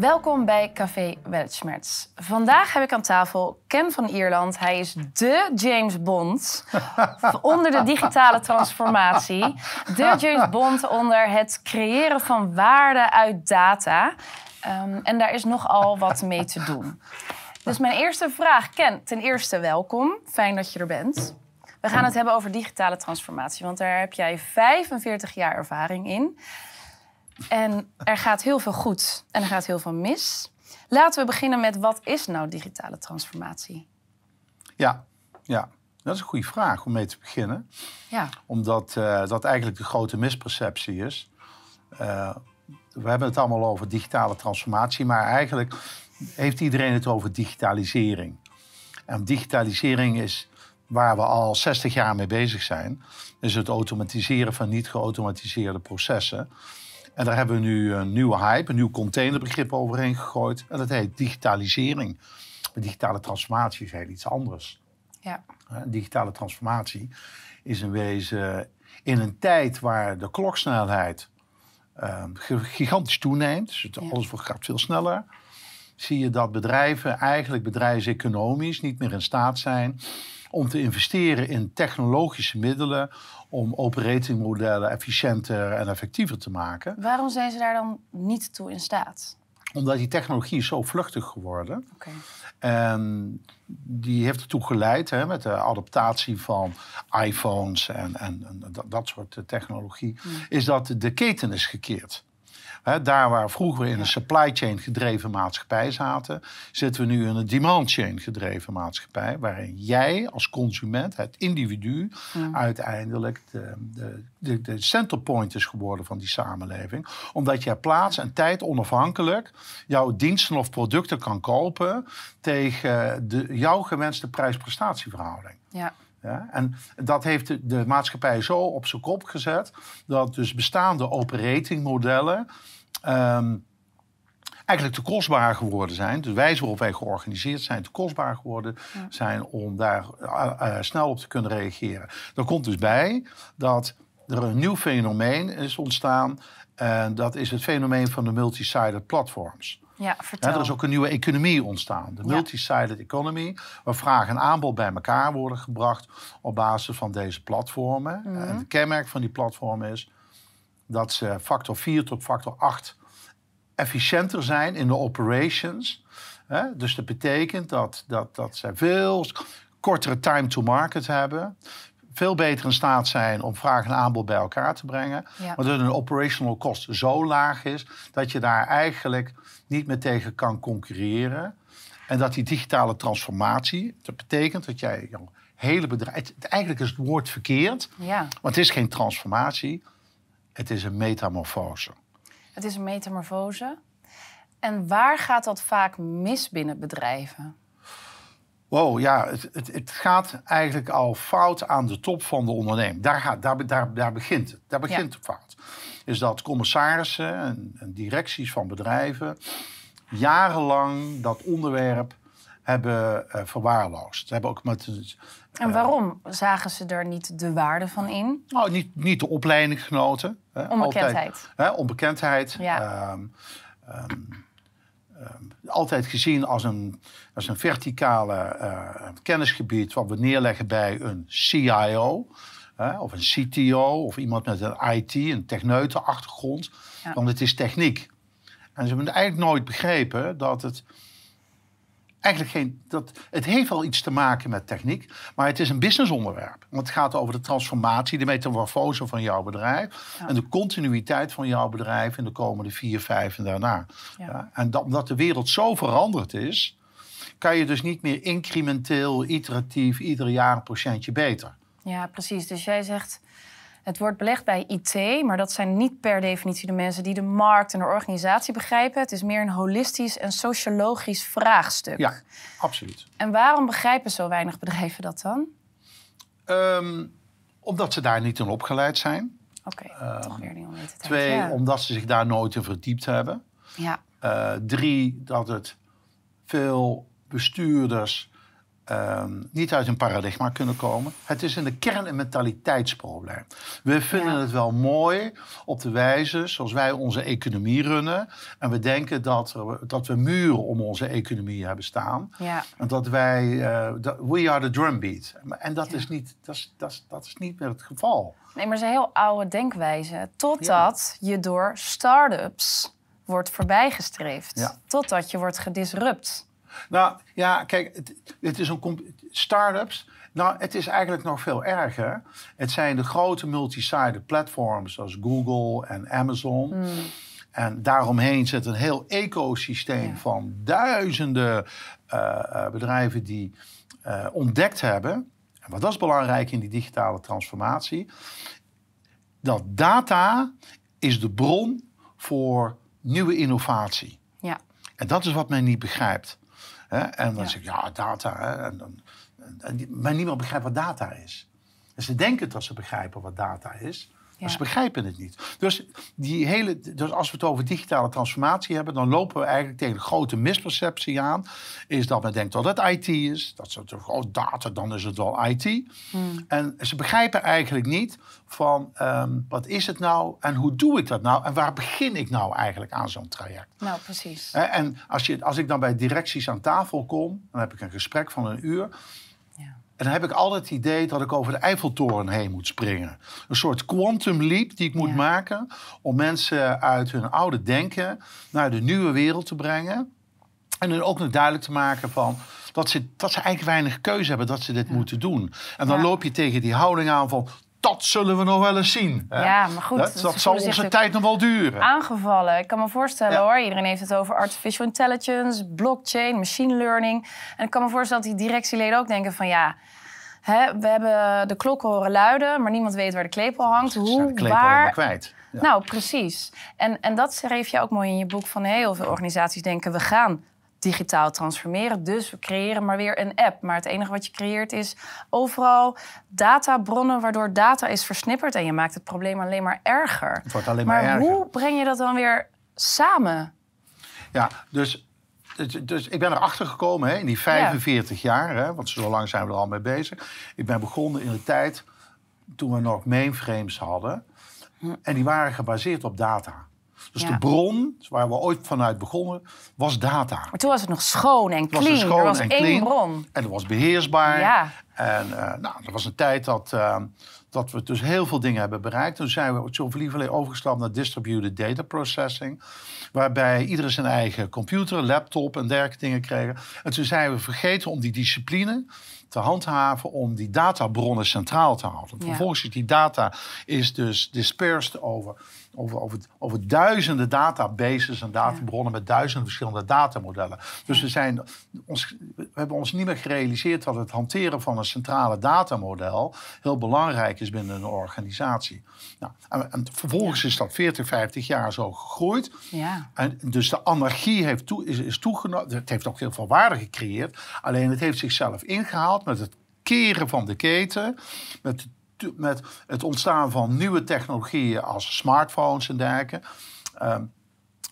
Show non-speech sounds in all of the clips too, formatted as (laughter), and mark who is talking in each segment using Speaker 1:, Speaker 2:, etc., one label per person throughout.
Speaker 1: Welkom bij Café Weltschmerz. Vandaag heb ik aan tafel Ken van Ierland. Hij is de James Bond (laughs) onder de digitale transformatie. De James Bond onder het creëren van waarde uit data. Um, en daar is nogal wat mee te doen. Dus mijn eerste vraag, Ken, ten eerste welkom. Fijn dat je er bent. We gaan het hebben over digitale transformatie, want daar heb jij 45 jaar ervaring in. En er gaat heel veel goed en er gaat heel veel mis. Laten we beginnen met wat is nou digitale transformatie?
Speaker 2: Ja, ja. dat is een goede vraag om mee te beginnen.
Speaker 1: Ja.
Speaker 2: Omdat uh, dat eigenlijk de grote misperceptie is. Uh, we hebben het allemaal over digitale transformatie, maar eigenlijk heeft iedereen het over digitalisering. En digitalisering is waar we al 60 jaar mee bezig zijn. Is het automatiseren van niet geautomatiseerde processen. En daar hebben we nu een nieuwe hype, een nieuw containerbegrip overheen gegooid. En dat heet digitalisering. digitale transformatie is heel iets anders.
Speaker 1: Ja.
Speaker 2: Digitale transformatie is in wezen in een tijd waar de kloksnelheid uh, gigantisch toeneemt. Dus alles gaat veel sneller. Zie je dat bedrijven eigenlijk bedrijfseconomisch niet meer in staat zijn om te investeren in technologische middelen om operatingmodellen efficiënter en effectiever te maken.
Speaker 1: Waarom zijn ze daar dan niet toe in staat?
Speaker 2: Omdat die technologie is zo vluchtig geworden.
Speaker 1: Okay.
Speaker 2: En die heeft ertoe geleid hè, met de adaptatie van iPhones en, en, en dat, dat, soort technologie, hmm. is dat de keten is gekeerd daar waar vroeger we in een supply chain gedreven maatschappij zaten, zitten we nu in een demand chain gedreven maatschappij, waarin jij als consument, het individu, uiteindelijk de, de, de, de centerpoint is geworden van die samenleving. Omdat jij plaats en tijd onafhankelijk jouw diensten of producten kan kopen tegen de, jouw gewenste prijs-prestatieverhouding.
Speaker 1: Ja.
Speaker 2: Ja, en dat heeft de, maatschappij zo op zijn kop gezet dat dus bestaande operatingmodellen um, eigenlijk te kostbaar geworden zijn. De wijze waarop wij georganiseerd zijn te kostbaar geworden zijn om daar uh, uh, snel op te kunnen reageren. Er komt dus bij dat er een nieuw fenomeen is ontstaan. En dat is het fenomeen van de multi-sided platforms.
Speaker 1: Ja, vertel.
Speaker 2: er is ook een nieuwe economie ontstaan. De multi-sided economy, waar vraag en aanbod bij elkaar worden gebracht op basis van deze platformen. Mm En het kenmerk van die platformen is dat ze factor 4 tot factor 8 efficiënter zijn in de operations. Dus dat betekent dat, dat, dat ze veel kortere time to market hebben. Veel beter in staat zijn om vraag en aanbod bij elkaar te brengen. Ja. dat een operational cost zo laag is dat je daar eigenlijk niet meer tegen kan concurreren. En dat die digitale transformatie, dat betekent dat jij jouw hele bedrijf. Eigenlijk is het woord verkeerd,
Speaker 1: ja.
Speaker 2: want het is geen transformatie, het is een metamorfose.
Speaker 1: Het is een metamorfose. En waar gaat dat vaak mis binnen bedrijven?
Speaker 2: Wow, ja, het, het, het, gaat eigenlijk al fout aan de top van de onderneming. Daar, gaat, daar, daar, daar begint het. Daar begint het fout. Is dat commissarissen en, en directies van bedrijven jarenlang dat onderwerp hebben uh, verwaarloosd. Ze hebben ook met, uh,
Speaker 1: en waarom zagen ze er niet de waarde van in?
Speaker 2: Nou, niet, niet de opleidingsgenoten.
Speaker 1: Hè. Onbekendheid.
Speaker 2: Altijd, hè, onbekendheid.
Speaker 1: Ja.
Speaker 2: Um, um, altijd gezien als een, als een verticale uh, kennisgebied wat we neerleggen bij een CIO. Of een CTO of iemand met een IT, een techneutenachtergrond. Ja. Want het is techniek. En ze hebben eigenlijk nooit begrepen dat het eigenlijk geen. Dat, het heeft wel iets te maken met techniek, maar het is een businessonderwerp. Want het gaat over de transformatie, de metamorfose van jouw bedrijf. En de continuïteit van jouw bedrijf in de komende vier, vijf en daarna. Ja. Ja, en dat, omdat de wereld zo veranderd is, kan je dus niet meer incrementeel, iteratief, ieder jaar een procentje beter.
Speaker 1: Ja, precies. Dus jij zegt het wordt belegd bij IT, maar dat zijn niet per definitie de mensen die de markt en de organisatie begrijpen. Het is meer een holistisch en sociologisch vraagstuk.
Speaker 2: Ja, absoluut.
Speaker 1: En waarom begrijpen zo weinig bedrijven dat dan?
Speaker 2: Um, omdat ze daar niet in opgeleid zijn.
Speaker 1: Oké, okay, um, toch weer niet
Speaker 2: onwetendheid. Twee, ja. omdat ze zich daar nooit in verdiept hebben.
Speaker 1: Ja.
Speaker 2: Uh, drie, dat het veel bestuurders ehm, niet uit een paradigma kunnen komen. Het is in de kern een mentaliteitsprobleem. We vinden
Speaker 1: Ja.
Speaker 2: het wel mooi op de wijze zoals wij onze economie runnen. En we denken dat, we- dat we muren om onze economie hebben staan.
Speaker 1: Ja.
Speaker 2: En dat wij, dat- we are the drumbeat. En dat, is niet, dat, is, dat, is, dat is niet meer het geval.
Speaker 1: Nee, maar het is een heel oude denkwijze. Totdat je door start-ups wordt voorbijgestreefd. Totdat je wordt gedisrupt.
Speaker 2: Nou ja, kijk, het, het is een start-ups. Nou, het is eigenlijk nog veel erger. Het zijn de grote multi-sided platforms zoals Google en Amazon. En daaromheen zit een heel ecosysteem
Speaker 1: Ja.
Speaker 2: van duizenden eh, eh, bedrijven die eh, ontdekt hebben. En wat dat is belangrijk in die digitale transformatie. Dat data is de bron voor nieuwe innovatie.
Speaker 1: Ja.
Speaker 2: En dat is wat men niet begrijpt. Hè? En dan
Speaker 1: Ja.
Speaker 2: zeg ik, ja, data. Hè? En dan, en maar niemand begrijpt wat data is. En ze denken dat ze begrijpen wat data is. Maar ze begrijpen het niet. Dus, die hele, dus als we het over digitale transformatie hebben... dan lopen we eigenlijk tegen een grote misperceptie aan. Is dat men denkt dat het IT is. Dat ze toch, oh, data, dan is het wel IT.
Speaker 1: Hmm.
Speaker 2: En ze begrijpen eigenlijk niet van... ehm, wat is het nou en hoe doe ik dat nou... en waar begin ik nou eigenlijk aan zo'n traject.
Speaker 1: Nou, precies.
Speaker 2: En als, je, als ik dan bij directies aan tafel kom, dan heb ik een gesprek van een uur. En dan heb ik altijd het idee dat ik over de Eiffeltoren heen moet springen. Een soort quantum leap die ik moet
Speaker 1: Ja.
Speaker 2: maken om mensen uit hun oude denken naar de nieuwe wereld te brengen. En hun ook nog duidelijk te maken van dat ze, dat ze eigenlijk weinig keuze hebben dat ze dit moeten doen. En dan
Speaker 1: Ja.
Speaker 2: loop je tegen die houding aan van dat zullen we nog wel eens zien. hè.
Speaker 1: Ja, maar goed,
Speaker 2: Dat, zal onze tijd nog wel duren.
Speaker 1: Aangevallen. Ik kan me voorstellen
Speaker 2: Ja.
Speaker 1: hoor. Iedereen heeft het over artificial intelligence, blockchain, machine learning. En ik kan me voorstellen dat die directieleden ook denken van ja. Hè, we hebben de klokken horen luiden, maar niemand weet waar de klepel hangt.
Speaker 2: Zijn
Speaker 1: Hoe,
Speaker 2: de klepel
Speaker 1: waar,
Speaker 2: kwijt. Ja.
Speaker 1: Nou, precies. En, en dat schreef je ook mooi in je boek van heel veel organisaties denken we gaan digitaal transformeren. Dus we creëren maar weer een app. Maar het enige wat je creëert is overal databronnen waardoor data is versnipperd en je maakt het probleem alleen maar erger.
Speaker 2: Het wordt alleen maar,
Speaker 1: Maar
Speaker 2: erger.
Speaker 1: hoe breng je dat dan weer samen?
Speaker 2: Ja, dus, dus, ik ben erachter gekomen hè, in die 45 jaar, hè, want zo lang zijn we er al mee bezig. Ik ben begonnen in de tijd toen we nog mainframes hadden. En die waren gebaseerd op data. Dus de bron, waar we ooit vanuit begonnen, was data.
Speaker 1: Maar toen was het nog schoon en
Speaker 2: was
Speaker 1: clean.
Speaker 2: dus schoon
Speaker 1: er was
Speaker 2: en
Speaker 1: één
Speaker 2: clean.
Speaker 1: bron.
Speaker 2: En dat was beheersbaar.
Speaker 1: Ja.
Speaker 2: En eh, nou, dat was een tijd dat, eh, dat we dus heel veel dingen hebben bereikt. Toen zijn we zo lieverlee overgestapt naar distributed data processing. Waarbij iedereen zijn eigen computer, laptop en dergelijke dingen kregen. En toen zijn we vergeten om die discipline te handhaven om die databronnen centraal te houden.
Speaker 1: Ja.
Speaker 2: Vervolgens is die data is dus dispersed over, over, over, over duizenden databases en databronnen met duizenden verschillende datamodellen. Dus we, zijn ons, we hebben ons niet meer gerealiseerd dat het hanteren van een centrale datamodel heel belangrijk is binnen een organisatie. Nou, en, en vervolgens is dat 40, 50 jaar zo gegroeid.
Speaker 1: Ja.
Speaker 2: En dus de anarchie heeft toe, is, is toegenomen. Het heeft ook heel veel waarde gecreëerd. Alleen het heeft zichzelf ingehaald met het keren van de keten. Met, met het ontstaan van nieuwe technologieën als smartphones en dergelijke.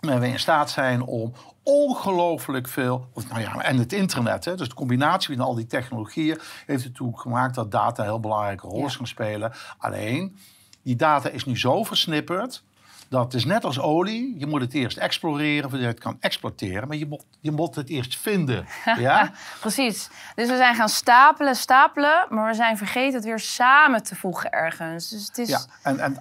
Speaker 2: Waar we in staat zijn om ongelooflijk veel. Of, nou ja, en het internet. Hè, dus de combinatie van al die technologieën heeft ertoe gemaakt dat data een heel belangrijke rol is
Speaker 1: Ja.
Speaker 2: gaan spelen. Alleen, die data is nu zo versnipperd. Dat is net als olie. Je moet het eerst exploreren voordat je het kan exploiteren. Maar je moet, je moet het eerst vinden. (laughs) ja?
Speaker 1: Precies. Dus we zijn gaan stapelen, stapelen, maar we zijn vergeten het weer samen te voegen ergens. Dus het is.
Speaker 2: ja. En, en 88%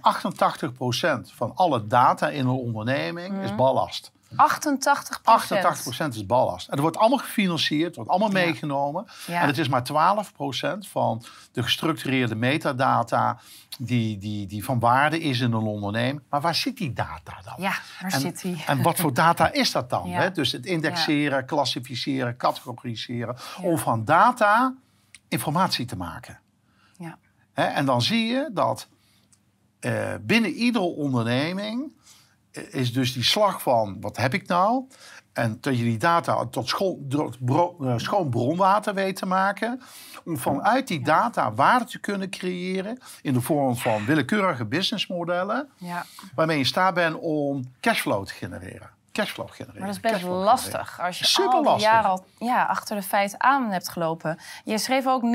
Speaker 2: van alle data in een onderneming
Speaker 1: Mhm.
Speaker 2: is ballast.
Speaker 1: 88%
Speaker 2: 88% is ballast. En dat wordt allemaal gefinancierd, het wordt allemaal meegenomen.
Speaker 1: Ja.
Speaker 2: En het is maar 12% van de gestructureerde metadata die, die, die van waarde is in een onderneming. Maar waar zit die data dan?
Speaker 1: Ja, waar
Speaker 2: en,
Speaker 1: zit die?
Speaker 2: En wat voor data is dat dan?
Speaker 1: Ja.
Speaker 2: Hè? Dus het indexeren, klassificeren, categoriseren. Om van data informatie te maken.
Speaker 1: Ja.
Speaker 2: Hè, en dan zie je dat eh, binnen iedere onderneming is dus die slag van wat heb ik nou? En dat je die data tot schoon, eh, schoon bronwater weet te maken. Om vanuit die data waarde te kunnen creëren in de vorm van willekeurige businessmodellen.
Speaker 1: Ja.
Speaker 2: Waarmee je in staat bent om cashflow te genereren. Cashflow genereren.
Speaker 1: Maar dat is best lastig als je
Speaker 2: Super
Speaker 1: al die
Speaker 2: lastig.
Speaker 1: jaren al ja, achter de feiten aan hebt gelopen. Je schreef ook 99%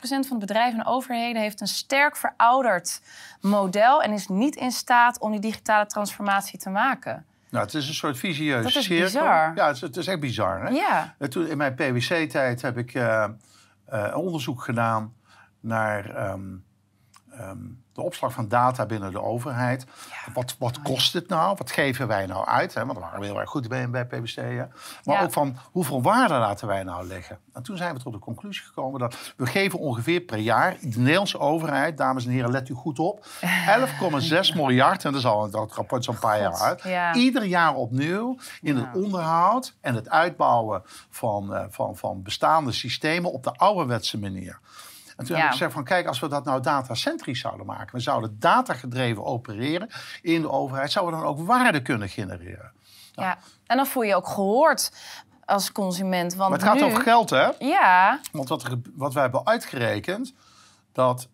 Speaker 1: van de bedrijven en overheden heeft een sterk verouderd model en is niet in staat om die digitale transformatie te maken.
Speaker 2: Nou, het is een soort visieus
Speaker 1: Dat is
Speaker 2: cirkel.
Speaker 1: bizar.
Speaker 2: Ja, het is, het is echt bizar. Hè?
Speaker 1: Ja,
Speaker 2: En Toen, in mijn PwC-tijd heb ik eh, eh, een onderzoek gedaan naar ehm, ehm, de opslag van data binnen de overheid. Wat, wat kost het nou? Wat geven wij nou uit? Hè? Want daar waren we heel erg goed bij, bij PwC. Hè? Maar
Speaker 1: Ja.
Speaker 2: ook van hoeveel waarde laten wij nou liggen? En toen zijn we tot de conclusie gekomen dat we geven ongeveer per jaar... de Nederlandse overheid, dames en heren, let u goed op... (laughs) 11,6 miljard, en dat is al dat rapport zo'n paar jaar uit...
Speaker 1: ja.
Speaker 2: ieder jaar opnieuw in het onderhoud en het uitbouwen van, eh, van, van bestaande systemen op de ouderwetse manier. En toen
Speaker 1: Ja.
Speaker 2: heb ik gezegd van kijk, als we dat nou datacentrisch zouden maken, we zouden datagedreven opereren in de overheid, zouden we dan ook waarde kunnen genereren.
Speaker 1: ja. En dan voel je ook gehoord als consument. Want
Speaker 2: Maar het gaat over geld, hè?
Speaker 1: Ja,
Speaker 2: Want wat, er, wat wij hebben uitgerekend, dat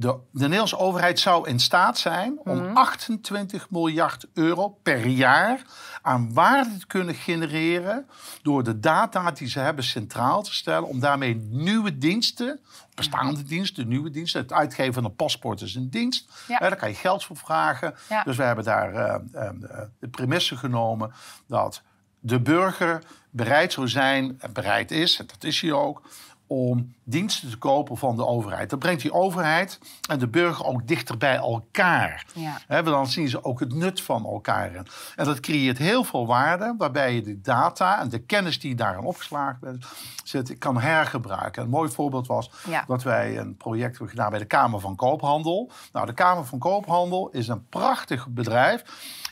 Speaker 2: de, de Nederlandse overheid zou in staat zijn om
Speaker 1: Mhm.
Speaker 2: 28 miljard euro per jaar aan waarde te kunnen genereren door de data die ze hebben centraal te stellen, om daarmee nieuwe diensten, bestaande diensten, nieuwe diensten, het uitgeven van een paspoort is een dienst,
Speaker 1: Ja.
Speaker 2: daar kan je geld voor vragen.
Speaker 1: Ja.
Speaker 2: Dus we hebben daar eh, eh, de premisse genomen dat de burger bereid zou zijn, en bereid is, en dat is hij ook, om diensten te kopen van de overheid. Dat brengt die overheid en de burger ook dichter bij elkaar.
Speaker 1: Ja.
Speaker 2: Dan zien ze ook het nut van elkaar. in. En dat creëert heel veel waarde, waarbij je de data en de kennis die daarin opgeslagen bent, zit, kan hergebruiken. Een mooi voorbeeld was
Speaker 1: Ja.
Speaker 2: dat wij een project hebben gedaan bij de Kamer van Koophandel. Nou, de Kamer van Koophandel is een prachtig bedrijf.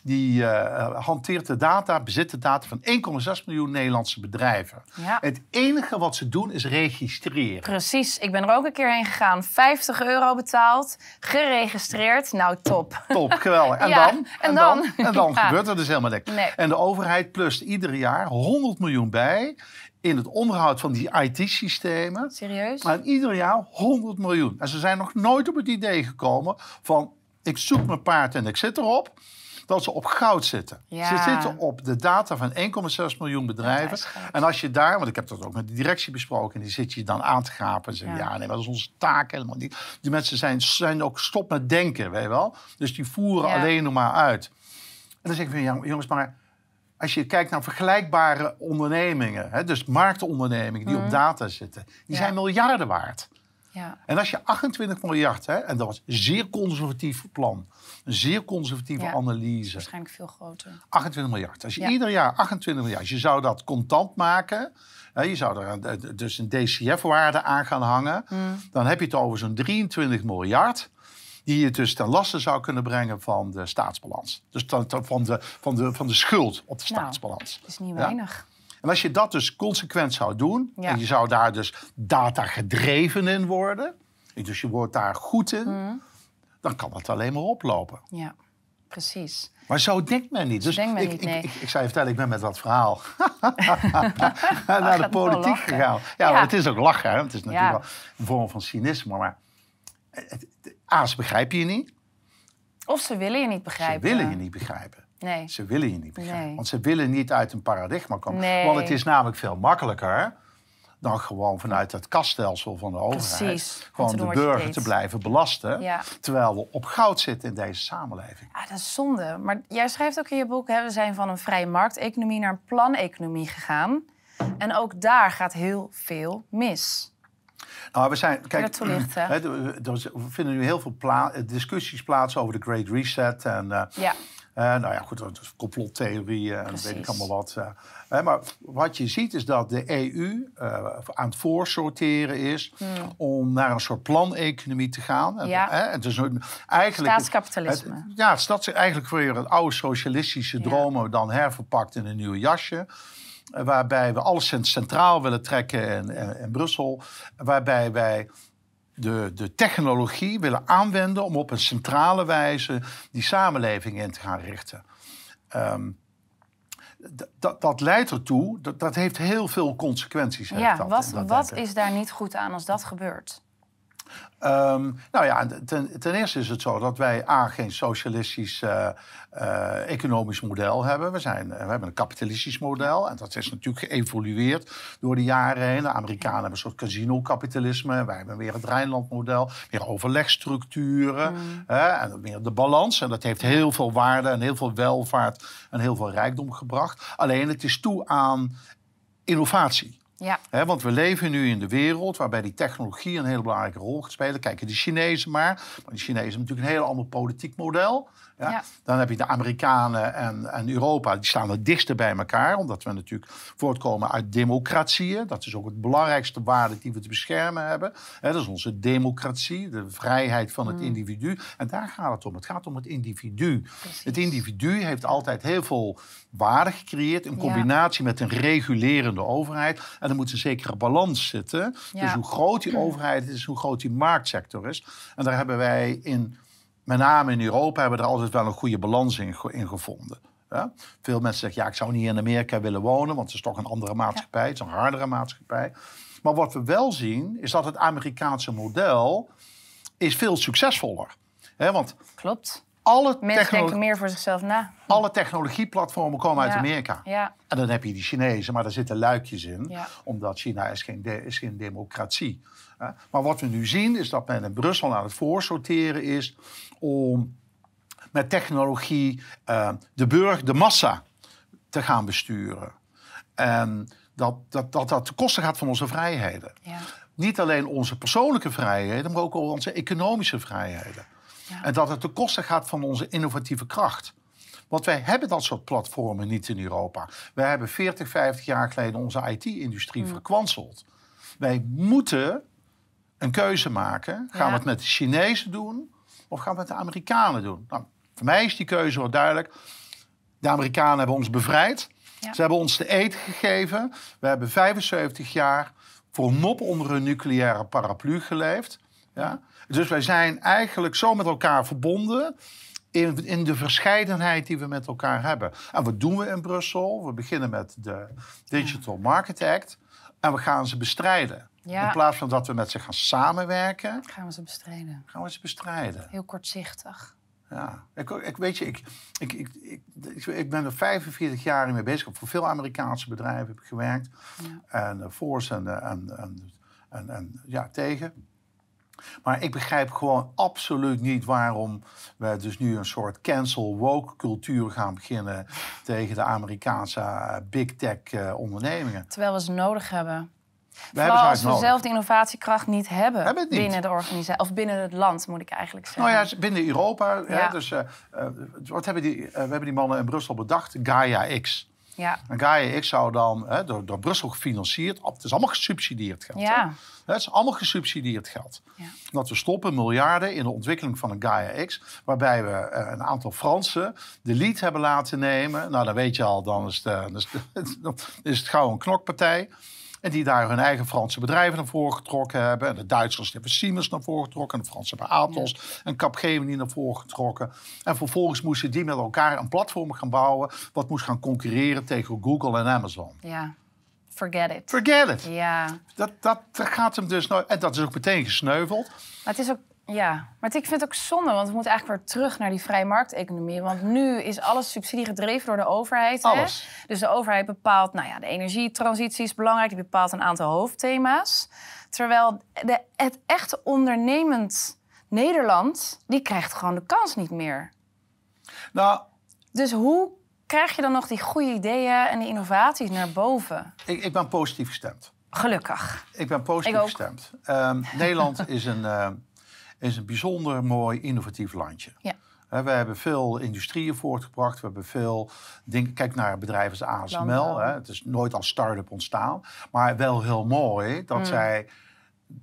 Speaker 2: Die eh, hanteert de data, bezit de data van 1,6 miljoen Nederlandse bedrijven.
Speaker 1: Ja.
Speaker 2: Het enige wat ze doen is registreren.
Speaker 1: precies. Ik ben er ook een keer heen gegaan. 50 euro betaald, geregistreerd. Nou, top.
Speaker 2: Top, geweldig. En (laughs)
Speaker 1: Ja,
Speaker 2: dan?
Speaker 1: en dan?
Speaker 2: En dan (laughs)
Speaker 1: Ja.
Speaker 2: gebeurt er dus helemaal niks.
Speaker 1: Nee.
Speaker 2: En de overheid plust ieder jaar 100 miljoen bij in het onderhoud van die IT-systemen.
Speaker 1: Serieus?
Speaker 2: Maar ieder jaar 100 miljoen. En ze zijn nog nooit op het idee gekomen van... ik zoek mijn paard en ik zit erop. Dat ze op goud zitten.
Speaker 1: Ja.
Speaker 2: Ze zitten op de data van 1,6 miljoen bedrijven. En als je daar, want ik heb dat ook met de directie besproken... en die zit je dan aan te gapen en zeggen...
Speaker 1: Ja.
Speaker 2: ja, nee, dat is onze taak helemaal niet. Die mensen zijn, zijn ook stop met denken, weet je wel. Dus die voeren
Speaker 1: Ja.
Speaker 2: alleen nog maar uit. En dan zeg ik van, jongens, maar als je kijkt naar vergelijkbare ondernemingen... Hè, dus marktondernemingen die op data zitten... die
Speaker 1: Mhm. Ja.
Speaker 2: zijn miljarden waard.
Speaker 1: Ja.
Speaker 2: En als je 28 miljard, hè, en dat was een zeer conservatief plan... een zeer conservatieve
Speaker 1: Ja.
Speaker 2: analyse...
Speaker 1: Waarschijnlijk veel groter.
Speaker 2: 28 miljard. Als je
Speaker 1: Ja.
Speaker 2: ieder jaar 28 miljard, je zou dat contant maken. Hè, je zou er een- eh, dus een DCF-waarde aan gaan hangen.
Speaker 1: Mm.
Speaker 2: Dan heb je het over zo'n 23 miljard. Die je dus ten laste zou kunnen brengen van de staatsbalans. Dus van de, van de, van de schuld op de
Speaker 1: Nou.
Speaker 2: staatsbalans.
Speaker 1: Dat is niet
Speaker 2: Ja.
Speaker 1: weinig.
Speaker 2: En als je dat dus consequent zou doen,
Speaker 1: Ja.
Speaker 2: en je zou daar dus data gedreven in worden, dus je wordt daar goed in,
Speaker 1: Mm.
Speaker 2: dan kan het alleen maar oplopen.
Speaker 1: Ja, precies.
Speaker 2: Maar zo denkt men niet. Dus
Speaker 1: denkt men
Speaker 2: ik,
Speaker 1: niet,
Speaker 2: ik,
Speaker 1: nee.
Speaker 2: ik, ik zou je vertellen, ik ben met dat verhaal (laughs) (laughs) naar de politiek gegaan. Ja, het is ook lachen. Hè? Het is natuurlijk
Speaker 1: Ja.
Speaker 2: wel een vorm van cynisme. Maar het, het- A, ze begrijpen je niet.
Speaker 1: Of ze willen je niet
Speaker 2: Ze
Speaker 1: begrijpen.
Speaker 2: willen je niet begrijpen.
Speaker 1: Nee.
Speaker 2: Ze willen je niet begrijpen.
Speaker 1: Nee.
Speaker 2: Want ze willen niet uit een paradigma komen.
Speaker 1: Nee.
Speaker 2: Want het is namelijk veel makkelijker dan gewoon vanuit het kaststelsel van de overheid...
Speaker 1: Precies.
Speaker 2: Gewoon de burger te blijven belasten...
Speaker 1: Ja.
Speaker 2: terwijl we op goud zitten in deze samenleving.
Speaker 1: Ah, dat is zonde. Maar jij schrijft ook in je boek... Hè, we zijn van een vrije markteconomie naar een planeconomie gegaan. En ook daar gaat heel veel mis.
Speaker 2: Nou, we zijn, kijk,
Speaker 1: dat toelichten? (clears throat)
Speaker 2: hè, er- vinden nu heel veel pla- discussies plaats over de Great Reset. En, eh,
Speaker 1: Ja,
Speaker 2: nou ja, goed, dat is complottheorieën en weet ik allemaal wat. eh. Hè, maar wat je ziet is dat de EU eh, aan het voorsorteren is om naar een soort planeconomie te gaan. En,
Speaker 1: Hmm. Ja.
Speaker 2: hè, het is eigenlijk
Speaker 1: Staatskapitalisme.
Speaker 2: het- ja, het staat eigenlijk weer het oude socialistische
Speaker 1: Ja.
Speaker 2: dromen dan herverpakt in een nieuw jasje. Eh, Waarbij we alles cent- centraal willen trekken in, in, in Brussel. Waarbij wij de, de technologie willen aanwenden om op een centrale wijze die samenleving in te gaan richten. Ehm, dat, dat leidt ertoe, dat, dat heeft heel veel consequenties.
Speaker 1: ja
Speaker 2: dat,
Speaker 1: wat, wat is daar niet goed aan als dat gebeurt?
Speaker 2: Ehm, nou ja, ten, ten, eerste is het zo dat wij A, geen socialistisch uh, uh, economisch model hebben. We, zijn, we hebben een kapitalistisch model en dat is natuurlijk geëvolueerd door de jaren heen. De Amerikanen hebben een soort casino-kapitalisme. Wij hebben weer het Rijnland-model, meer overlegstructuren mm. hè, en meer de balans. En dat heeft heel veel waarde en heel veel welvaart en heel veel rijkdom gebracht. Alleen het is toe aan innovatie.
Speaker 1: Ja.
Speaker 2: want we leven nu in de wereld waarbij die technologie een hele belangrijke rol gaat spelen. Kijken de Chinezen maar. Maar die Chinezen hebben natuurlijk een heel ander politiek model. Ja? Dan heb je de Amerikanen en, en Europa, die staan het dichtste bij elkaar, omdat we natuurlijk voortkomen uit democratieën. Dat is ook het belangrijkste waarde die we te beschermen hebben. dat is onze democratie, de vrijheid van het mm. individu. En daar gaat het om. Het gaat om het individu. Het individu heeft altijd heel veel waarde gecreëerd in combinatie met een regulerende overheid. En er moet een zekere balans zitten. Dus hoe groot die overheid is, hoe groot die marktsector is. En daar hebben wij in met name in Europa hebben we er altijd wel een goede balans in, in gevonden. Ja? Veel mensen zeggen, ja, ik zou niet in Amerika willen wonen, want het is toch een andere maatschappij, het is een hardere maatschappij. Maar wat we wel zien, is dat het Amerikaanse model is veel succesvoller. Hè? Want
Speaker 1: Klopt.
Speaker 2: Alle
Speaker 1: Mensen denken meer voor zichzelf na.
Speaker 2: Alle technologieplatformen komen uit Amerika.
Speaker 1: Ja.
Speaker 2: En dan heb je die Chinezen, maar daar zitten luikjes in. Omdat China is geen, is geen democratie. Maar wat we nu zien is dat men in Brussel aan het voorsorteren is om met technologie uh, de burger, de massa, te gaan besturen. En dat dat, dat, dat ten koste gaat van onze vrijheden.
Speaker 1: Ja.
Speaker 2: Niet alleen onze persoonlijke vrijheden, maar ook onze economische vrijheden. Ja. En dat het ten koste gaat van onze innovatieve kracht. Want wij hebben dat soort platformen niet in Europa. Wij hebben 40, 50 jaar geleden onze IT-industrie mm. verkwanseld. Wij moeten een keuze maken. Gaan we het met de Chinezen doen of gaan we het met de Amerikanen doen? Nou, voor mij is die keuze wel duidelijk. De Amerikanen hebben ons bevrijd. Ze hebben ons de eet gegeven. We hebben 75 jaar voor nop onder een nucleaire paraplu geleefd. Ja? Dus wij zijn eigenlijk zo met elkaar verbonden in, in de verscheidenheid die we met elkaar hebben. En wat doen we in Brussel? We beginnen met de Digital Market Act en we gaan ze bestrijden. In plaats van dat we met ze gaan samenwerken.
Speaker 1: Gaan we ze bestrijden.
Speaker 2: Gaan we ze bestrijden.
Speaker 1: Heel kortzichtig.
Speaker 2: Ja, ik, ik weet je, ik, ik, ik, ik, ik ben er 45 jaar mee bezig. Voor veel Amerikaanse bedrijven heb ik gewerkt. Ja. En uh, voor en, en, en, en, en ja, tegen. Maar ik begrijp gewoon absoluut niet waarom we dus nu een soort cancel woke cultuur gaan beginnen tegen de Amerikaanse eh, big tech uh, ondernemingen.
Speaker 1: Terwijl we ze nodig hebben. We Vooral als we zelf de innovatiekracht niet hebben, binnen de organisatie of binnen het land, moet ik eigenlijk zeggen.
Speaker 2: Nou ja, binnen Europa. Ja. dus, uh, wat hebben die, uh, we hebben die mannen in Brussel bedacht? Gaia X.
Speaker 1: Ja.
Speaker 2: En Gaia X zou dan hè, door, door Brussel gefinancierd. Het is allemaal gesubsidieerd geld.
Speaker 1: Ja.
Speaker 2: Het is allemaal gesubsidieerd geld. Ja. Dat we stoppen miljarden in de ontwikkeling van een Gaia X. Waarbij we een aantal Fransen de lead hebben laten nemen. Nou, dan weet je al, dan is, de, dan is, (laughs) dan is het gauw een knokpartij. En die daar hun eigen Franse bedrijven naar voren getrokken hebben. En de Duitsers hebben Siemens naar voren getrokken. En de Fransen hebben Atos en Capgemini naar voren getrokken. En vervolgens moesten die met elkaar een platform gaan bouwen. Wat moest gaan concurreren tegen Google en Amazon.
Speaker 1: Ja. Forget it.
Speaker 2: Forget it.
Speaker 1: Ja.
Speaker 2: Dat, dat, dat gaat hem dus nooit. En dat is ook meteen gesneuveld.
Speaker 1: Maar het is ook ja, maar ik vind het ook zonde, want we moeten eigenlijk weer terug naar die vrije markteconomie. Want nu is alles subsidie gedreven door de overheid.
Speaker 2: Alles.
Speaker 1: Hè? Dus de overheid bepaalt, nou ja, de energietransitie is belangrijk, die bepaalt een aantal hoofdthema's. Terwijl de, het echte ondernemend Nederland, die krijgt gewoon de kans niet meer.
Speaker 2: Nou.
Speaker 1: Dus hoe krijg je dan nog die goede ideeën en die innovaties naar boven?
Speaker 2: Ik, ik ben positief gestemd.
Speaker 1: Gelukkig.
Speaker 2: Ik ben positief gestemd. Um, Nederland is een. Uh, is een bijzonder mooi innovatief landje.
Speaker 1: Ja.
Speaker 2: we hebben veel industrieën voortgebracht. We hebben veel dingen. Kijk naar bedrijven als ASML. Hè. Het is nooit als start-up ontstaan. Maar wel heel mooi dat mm. zij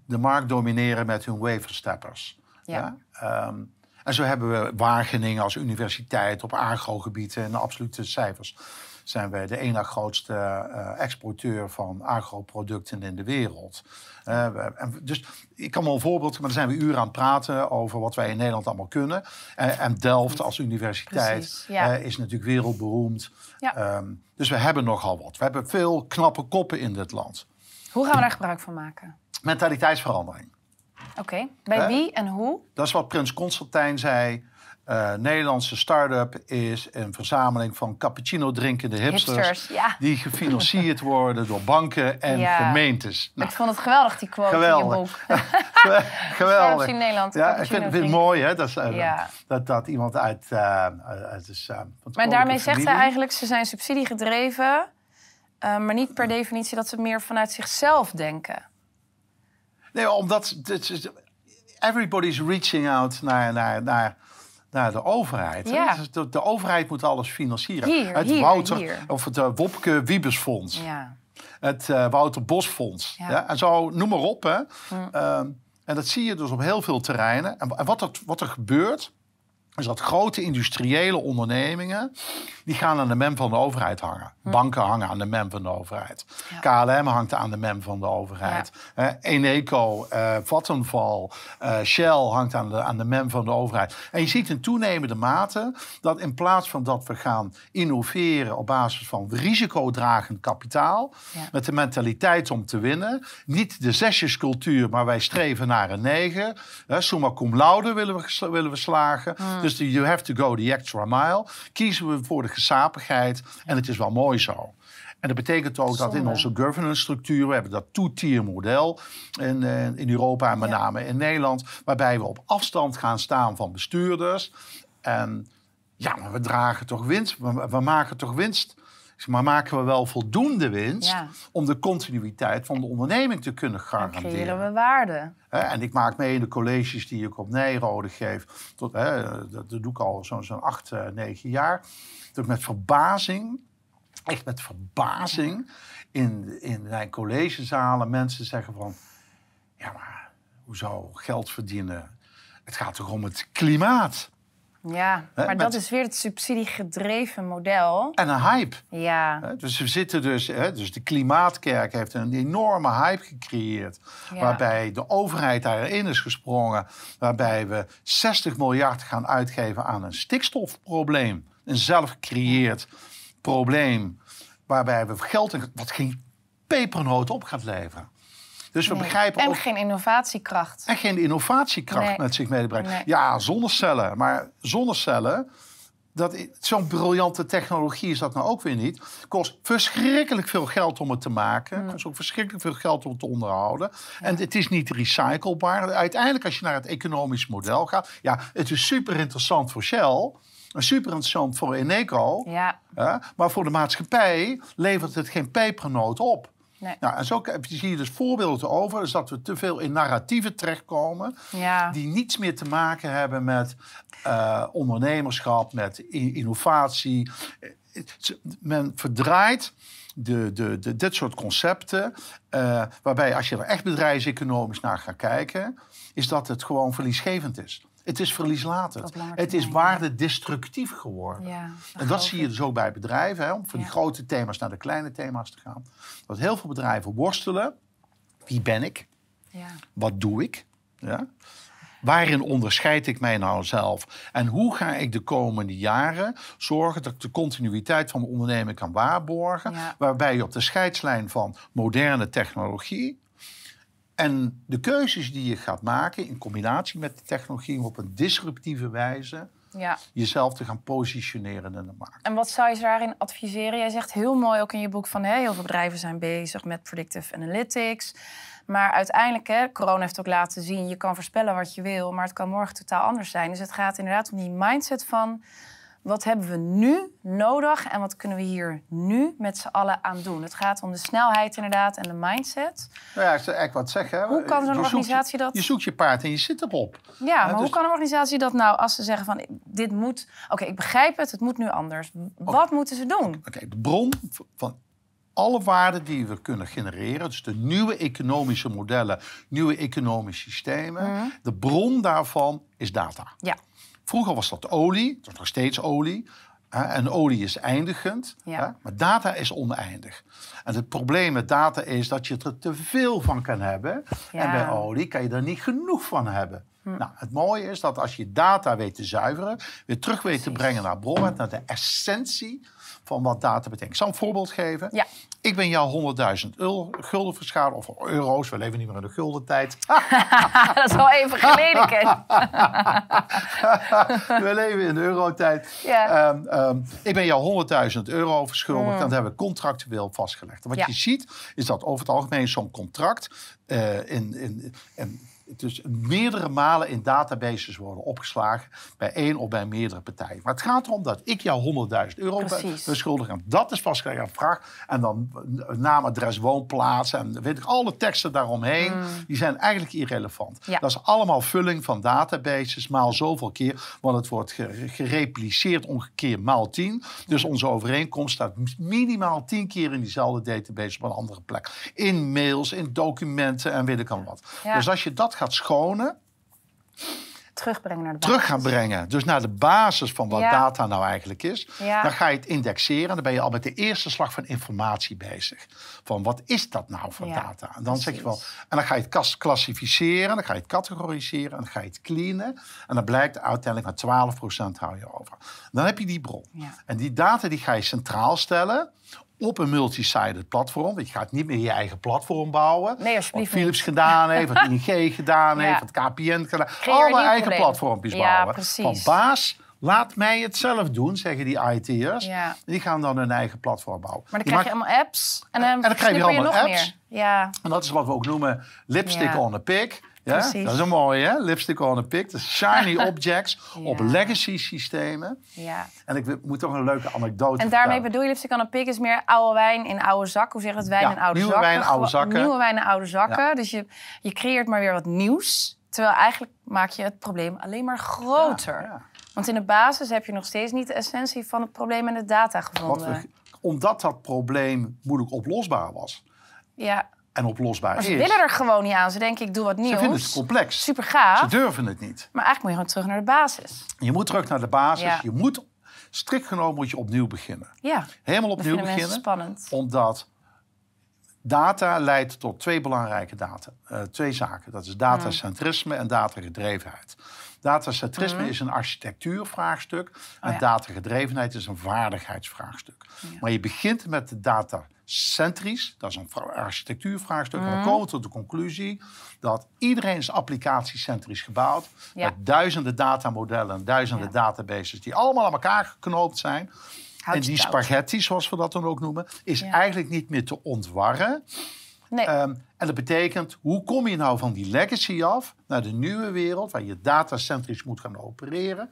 Speaker 2: de markt domineren met hun wafersteppers.
Speaker 1: Ja.
Speaker 2: Ehm, en zo hebben we Wageningen als universiteit op agrogebied en absolute cijfers zijn wij de ene grootste uh, exporteur van agroproducten in de wereld. Uh, en dus ik kan wel een voorbeeld, maar dan zijn we uren aan het praten over wat wij in Nederland allemaal kunnen. En Delft als universiteit is natuurlijk wereldberoemd.
Speaker 1: Ja.
Speaker 2: Um, dus we hebben nogal wat. We hebben veel knappe koppen in dit land.
Speaker 1: Hoe gaan we daar gebruik van maken?
Speaker 2: Mentaliteitsverandering.
Speaker 1: Oké, bij wie en hoe?
Speaker 2: Dat is wat Prins Constantijn zei. Eh, Nederlandse start-up is een verzameling van cappuccino drinkende hipsters.
Speaker 1: Hipsters, ja.
Speaker 2: Die gefinancierd (laughs) worden door banken en
Speaker 1: Ja.
Speaker 2: gemeentes. Nou,
Speaker 1: Ik vond het geweldig, die quote in je boek. (laughs) (laughs)
Speaker 2: geweldig.
Speaker 1: In Nederland,
Speaker 2: Ja, ik vind, vind het mooi hè, dat, is,
Speaker 1: Ja.
Speaker 2: dat, dat iemand uit, eh, uit dus, eh,
Speaker 1: Maar daarmee zegt hij eigenlijk, ze zijn subsidiegedreven... maar niet per definitie dat ze meer vanuit zichzelf denken.
Speaker 2: Nee, omdat is- everybody's reaching out naar, naar, naar, naar de overheid.
Speaker 1: Ja.
Speaker 2: Dus De, de overheid moet alles financieren.
Speaker 1: Hier,
Speaker 2: het
Speaker 1: hier,
Speaker 2: Wouter,
Speaker 1: hier.
Speaker 2: Of het eh, Wopke Wiebesfonds.
Speaker 1: Ja.
Speaker 2: Het eh, Wouter Bosfonds.
Speaker 1: Ja.
Speaker 2: Ja. En zo, noem maar op. Hè. Ehm, en dat zie je dus op heel veel terreinen. En, en wat, er, wat er gebeurt, is dat grote industriële ondernemingen... die gaan aan de mem van de overheid hangen. Banken hangen aan de mem van de overheid. KLM hangt aan de mem van de overheid. Eh, Eneco, eh Vattenfall, eh, Shell hangt aan de, aan de mem van de overheid. En je ziet in toenemende mate dat in plaats van dat we gaan innoveren... op basis van risicodragend kapitaal...
Speaker 1: Ja.
Speaker 2: met de mentaliteit om te winnen... niet de zesjescultuur, maar wij streven naar een negen. Hè, summa cum laude willen we, willen we slagen. Dus you have to go the extra mile. Kiezen we voor de gezapigheid. En het is wel mooi zo. En dat betekent ook dat in onze governance structuur... we hebben dat two-tier model in, eh, in Europa en met
Speaker 1: Ja.
Speaker 2: name in Nederland... waarbij we op afstand gaan staan van bestuurders. En ja, maar we dragen toch winst. We, we maken toch winst. Maar maken we wel voldoende winst
Speaker 1: Ja.
Speaker 2: om de continuïteit van de onderneming te kunnen
Speaker 1: Dan creëren
Speaker 2: garanderen?
Speaker 1: we waarde.
Speaker 2: En ik maak mee in de colleges die ik op Nijrode geef. Tot, dat, dat doe ik al zo'n zo'n acht, eh, negen jaar. Dat ik met verbazing, echt met verbazing, in, in mijn collegezalen mensen zeggen van... Ja, maar hoezo geld verdienen? Het gaat toch om het klimaat?
Speaker 1: Ja, maar dat is weer het subsidiegedreven model.
Speaker 2: En een hype.
Speaker 1: Ja,
Speaker 2: Dus we zitten dus, hè, dus de Klimaatkerk heeft een enorme hype gecreëerd.
Speaker 1: Ja.
Speaker 2: Waarbij de overheid daarin is gesprongen. Waarbij we 60 miljard gaan uitgeven aan een stikstofprobleem. Een zelfgecreëerd probleem. Waarbij we geld in, wat geen pepernoot op gaat leveren. Dus we
Speaker 1: nee.
Speaker 2: begrijpen
Speaker 1: En
Speaker 2: ook.
Speaker 1: geen innovatiekracht.
Speaker 2: En geen innovatiekracht
Speaker 1: Nee.
Speaker 2: met zich meebrengt.
Speaker 1: Nee.
Speaker 2: Ja, zonnecellen. Maar zonnecellen, dat zo'n briljante technologie is dat nou ook weer niet. Kost verschrikkelijk veel geld om het te maken. Kost ook verschrikkelijk veel geld om het te onderhouden. En het is niet recyclebaar. Uiteindelijk, als je naar het economisch model gaat. Ja, het is super interessant voor Shell. En super interessant voor Eneco.
Speaker 1: Ja,
Speaker 2: hè, maar voor de maatschappij levert het geen pepernoot op.
Speaker 1: nee.
Speaker 2: Nou, en zo zie je dus voorbeelden over. Dus dat we te veel in narratieven terechtkomen.
Speaker 1: Ja.
Speaker 2: Die niets meer te maken hebben met eh, ondernemerschap, met innovatie. Eh, Men verdraait de, de, de, dit soort concepten. eh, waarbij als je er echt bedrijfseconomisch naar gaat kijken. Is dat het gewoon verliesgevend is. Het is verlieslatend. Het is waardedestructief geworden.
Speaker 1: Ja,
Speaker 2: En dat zie je dus ook bij bedrijven, hè, om van die grote thema's naar de kleine thema's te gaan. Dat heel veel bedrijven worstelen. Wie ben ik?
Speaker 1: Ja.
Speaker 2: Wat doe ik? Ja? Waarin onderscheid ik mij nou zelf? En hoe ga ik de komende jaren zorgen dat ik de continuïteit van de onderneming kan waarborgen? Waarbij je op de scheidslijn van moderne technologie en de keuzes die je gaat maken in combinatie met de technologie op een disruptieve wijze
Speaker 1: ja.
Speaker 2: jezelf te gaan positioneren in de markt.
Speaker 1: En wat zou je daarin adviseren? Jij zegt heel mooi ook in je boek van hè, heel veel bedrijven zijn bezig met predictive analytics. Maar uiteindelijk, hè, corona heeft ook laten zien, je kan voorspellen wat je wil, maar het kan morgen totaal anders zijn. Dus het gaat inderdaad om die mindset van wat hebben we nu nodig en wat kunnen we hier nu met z'n allen aan doen. Het gaat om de snelheid inderdaad en de mindset.
Speaker 2: Nou ja, ik zou eigenlijk wat zeggen.
Speaker 1: Hoe kan zo'n organisatie
Speaker 2: je-
Speaker 1: dat-
Speaker 2: Je zoekt je paard en je zit erop.
Speaker 1: Ja, maar
Speaker 2: dus-
Speaker 1: hoe kan een organisatie dat nou als ze zeggen van dit moet, oké, ik begrijp het, het moet nu anders. Wat moeten ze doen?
Speaker 2: Oké, de bron van alle waarden die we kunnen genereren, dus de nieuwe economische modellen, nieuwe economische systemen,
Speaker 1: Mhm.
Speaker 2: de bron daarvan is data.
Speaker 1: Ja,
Speaker 2: Vroeger was dat olie, dat is nog steeds olie. hè, En olie is eindigend,
Speaker 1: Ja.
Speaker 2: maar data is oneindig. En het probleem met data is dat je er te veel van kan hebben.
Speaker 1: Ja.
Speaker 2: En bij olie kan je er niet genoeg van hebben. Nou, het mooie is dat als je data weet te zuiveren, weer terug weet te brengen naar bron, naar de essentie van wat data betekent. Ik zal een voorbeeld geven.
Speaker 1: Ja.
Speaker 2: Ik ben jou 100.000 euro, gulden verschuldigd, of euro's. We leven niet meer in de gulden tijd. (laughs)
Speaker 1: dat is al even geleden, Ken. (laughs)
Speaker 2: we leven in de eurotijd.
Speaker 1: Ja.
Speaker 2: Ehm, ehm, ik ben jou 100.000 euro verschuldigd. Dat hebben we contractueel vastgelegd. Wat
Speaker 1: Ja.
Speaker 2: je ziet, is dat over het algemeen zo'n contract eh, in, in, in, dus meerdere malen in databases worden opgeslagen bij één of bij meerdere partijen. Maar het gaat erom dat ik jou 100.000 euro beschuldigd. En dat is vastgelegd aan vraag. En dan naam, adres, woonplaats en weet ik, alle teksten daaromheen. Die zijn eigenlijk irrelevant.
Speaker 1: Ja.
Speaker 2: Dat is allemaal vulling van databases maal zoveel keer. Want het wordt ge- gerepliceerd ongeveer maal 10. Dus onze overeenkomst staat minimaal 10 keer in diezelfde database op een andere plek. In mails, in documenten en weet ik al wat.
Speaker 1: Ja.
Speaker 2: Dus als je dat gaat schonen,
Speaker 1: Terugbrengen naar de
Speaker 2: terug gaan brengen. Dus naar de basis van wat
Speaker 1: Ja.
Speaker 2: data nou eigenlijk is.
Speaker 1: Ja.
Speaker 2: Dan ga je het indexeren. En dan ben je al met de eerste slag van informatie bezig. Van wat is dat nou voor
Speaker 1: Ja,
Speaker 2: data? En dan zeg je wel. En dan ga je het klassificeren. Dan ga je het categoriseren. En dan ga je het cleanen. En dan blijkt uiteindelijk maar 12% hou je over. Dan heb je die bron. En die data die ga je centraal stellen. Op een multi-sided platform. Want je gaat niet meer je eigen platform bouwen.
Speaker 1: Nee, alsjeblieft
Speaker 2: Wat Philips
Speaker 1: niet.
Speaker 2: gedaan heeft, wat (laughs) ING gedaan heeft, wat KPN gedaan Allemaal eigen
Speaker 1: probleem.
Speaker 2: platformpjes
Speaker 1: Ja,
Speaker 2: bouwen.
Speaker 1: precies.
Speaker 2: Van baas, laat mij het zelf doen, zeggen die IT'ers.
Speaker 1: Ja.
Speaker 2: Die gaan dan hun eigen platform bouwen.
Speaker 1: Maar dan krijg je allemaal apps. En dan,
Speaker 2: En dan krijg je allemaal
Speaker 1: nog
Speaker 2: apps.
Speaker 1: meer. Ja,
Speaker 2: En dat is wat we ook noemen lipstick
Speaker 1: Ja.
Speaker 2: on a pig. Ja?
Speaker 1: Precies.
Speaker 2: Dat is een mooie, hè? Lipstick on a. Dat is shiny (laughs) objects op legacy systemen.
Speaker 1: ja.
Speaker 2: En ik moet toch een leuke anekdote
Speaker 1: En daarmee bedoel je lipstick on a pig is meer oude wijn in oude zakken. Hoe zeg je het? Wijn
Speaker 2: Ja,
Speaker 1: in oude
Speaker 2: nieuwe
Speaker 1: zakken.
Speaker 2: wijn in oude zakken.
Speaker 1: Nieuwe wijn in oude zakken. Dus je, je creëert maar weer wat nieuws. Terwijl eigenlijk maak je het probleem alleen maar groter. Want in de basis heb je nog steeds niet de essentie van het probleem en de data gevonden.
Speaker 2: we, omdat dat probleem moeilijk oplosbaar was.
Speaker 1: Ja,
Speaker 2: En oplosbaar
Speaker 1: maar
Speaker 2: is.
Speaker 1: ze willen er gewoon niet aan. Ze denken, ik doe wat
Speaker 2: Ze vinden het
Speaker 1: nieuws.
Speaker 2: complex.
Speaker 1: Super gaaf.
Speaker 2: Ze durven het niet.
Speaker 1: Maar eigenlijk moet je gewoon terug naar de basis.
Speaker 2: Je moet terug naar de basis.
Speaker 1: Ja.
Speaker 2: Je moet, strikt genomen moet je opnieuw beginnen.
Speaker 1: Ja,
Speaker 2: Helemaal opnieuw beginnen.
Speaker 1: spannend.
Speaker 2: Omdat data leidt tot twee belangrijke data. eh, twee zaken. Dat is datacentrisme en datagedrevenheid. Datacentrisme is een architectuurvraagstuk. En
Speaker 1: Mhm. ja.
Speaker 2: datagedrevenheid is een vaardigheidsvraagstuk. Maar je begint met de datacentrisch. Dat is een vra- architectuurvraagstuk. En
Speaker 1: Mhm.
Speaker 2: dan komen we tot de conclusie dat iedereen is applicatiecentrisch gebouwd.
Speaker 1: Ja.
Speaker 2: Met duizenden datamodellen en duizenden databases die allemaal aan elkaar geknoopt zijn.
Speaker 1: Houd
Speaker 2: en die spaghetti, zoals we dat dan ook noemen, is
Speaker 1: Ja.
Speaker 2: eigenlijk niet meer te ontwarren.
Speaker 1: Nee,
Speaker 2: Ehm, en dat betekent, hoe kom je nou van die legacy af naar de nieuwe wereld, waar je datacentrisch moet gaan opereren,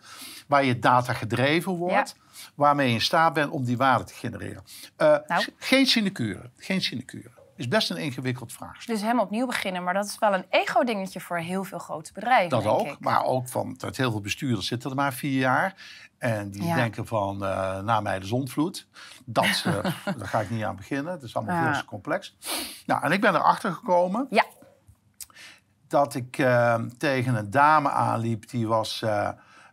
Speaker 2: waar je data gedreven wordt, waarmee je in staat bent om die waarde te genereren. Eh,
Speaker 1: Nou.
Speaker 2: Geen sinecure, geen sinecure. Is best een ingewikkeld vraagstuk.
Speaker 1: dus helemaal opnieuw beginnen. Maar dat is wel een ego-dingetje voor heel veel grote bedrijven,
Speaker 2: Dat
Speaker 1: denk
Speaker 2: ook,
Speaker 1: ik.
Speaker 2: maar ook van dat heel veel bestuurders zitten er maar vier jaar. En die
Speaker 1: Ja.
Speaker 2: denken van, eh na mij de zondvloed. Dat, eh, (laughs) daar ga ik niet aan beginnen. Het is allemaal
Speaker 1: Ja.
Speaker 2: veel te complex. Nou, en ik ben erachter gekomen
Speaker 1: Ja,
Speaker 2: dat ik eh, tegen een dame aanliep. Die was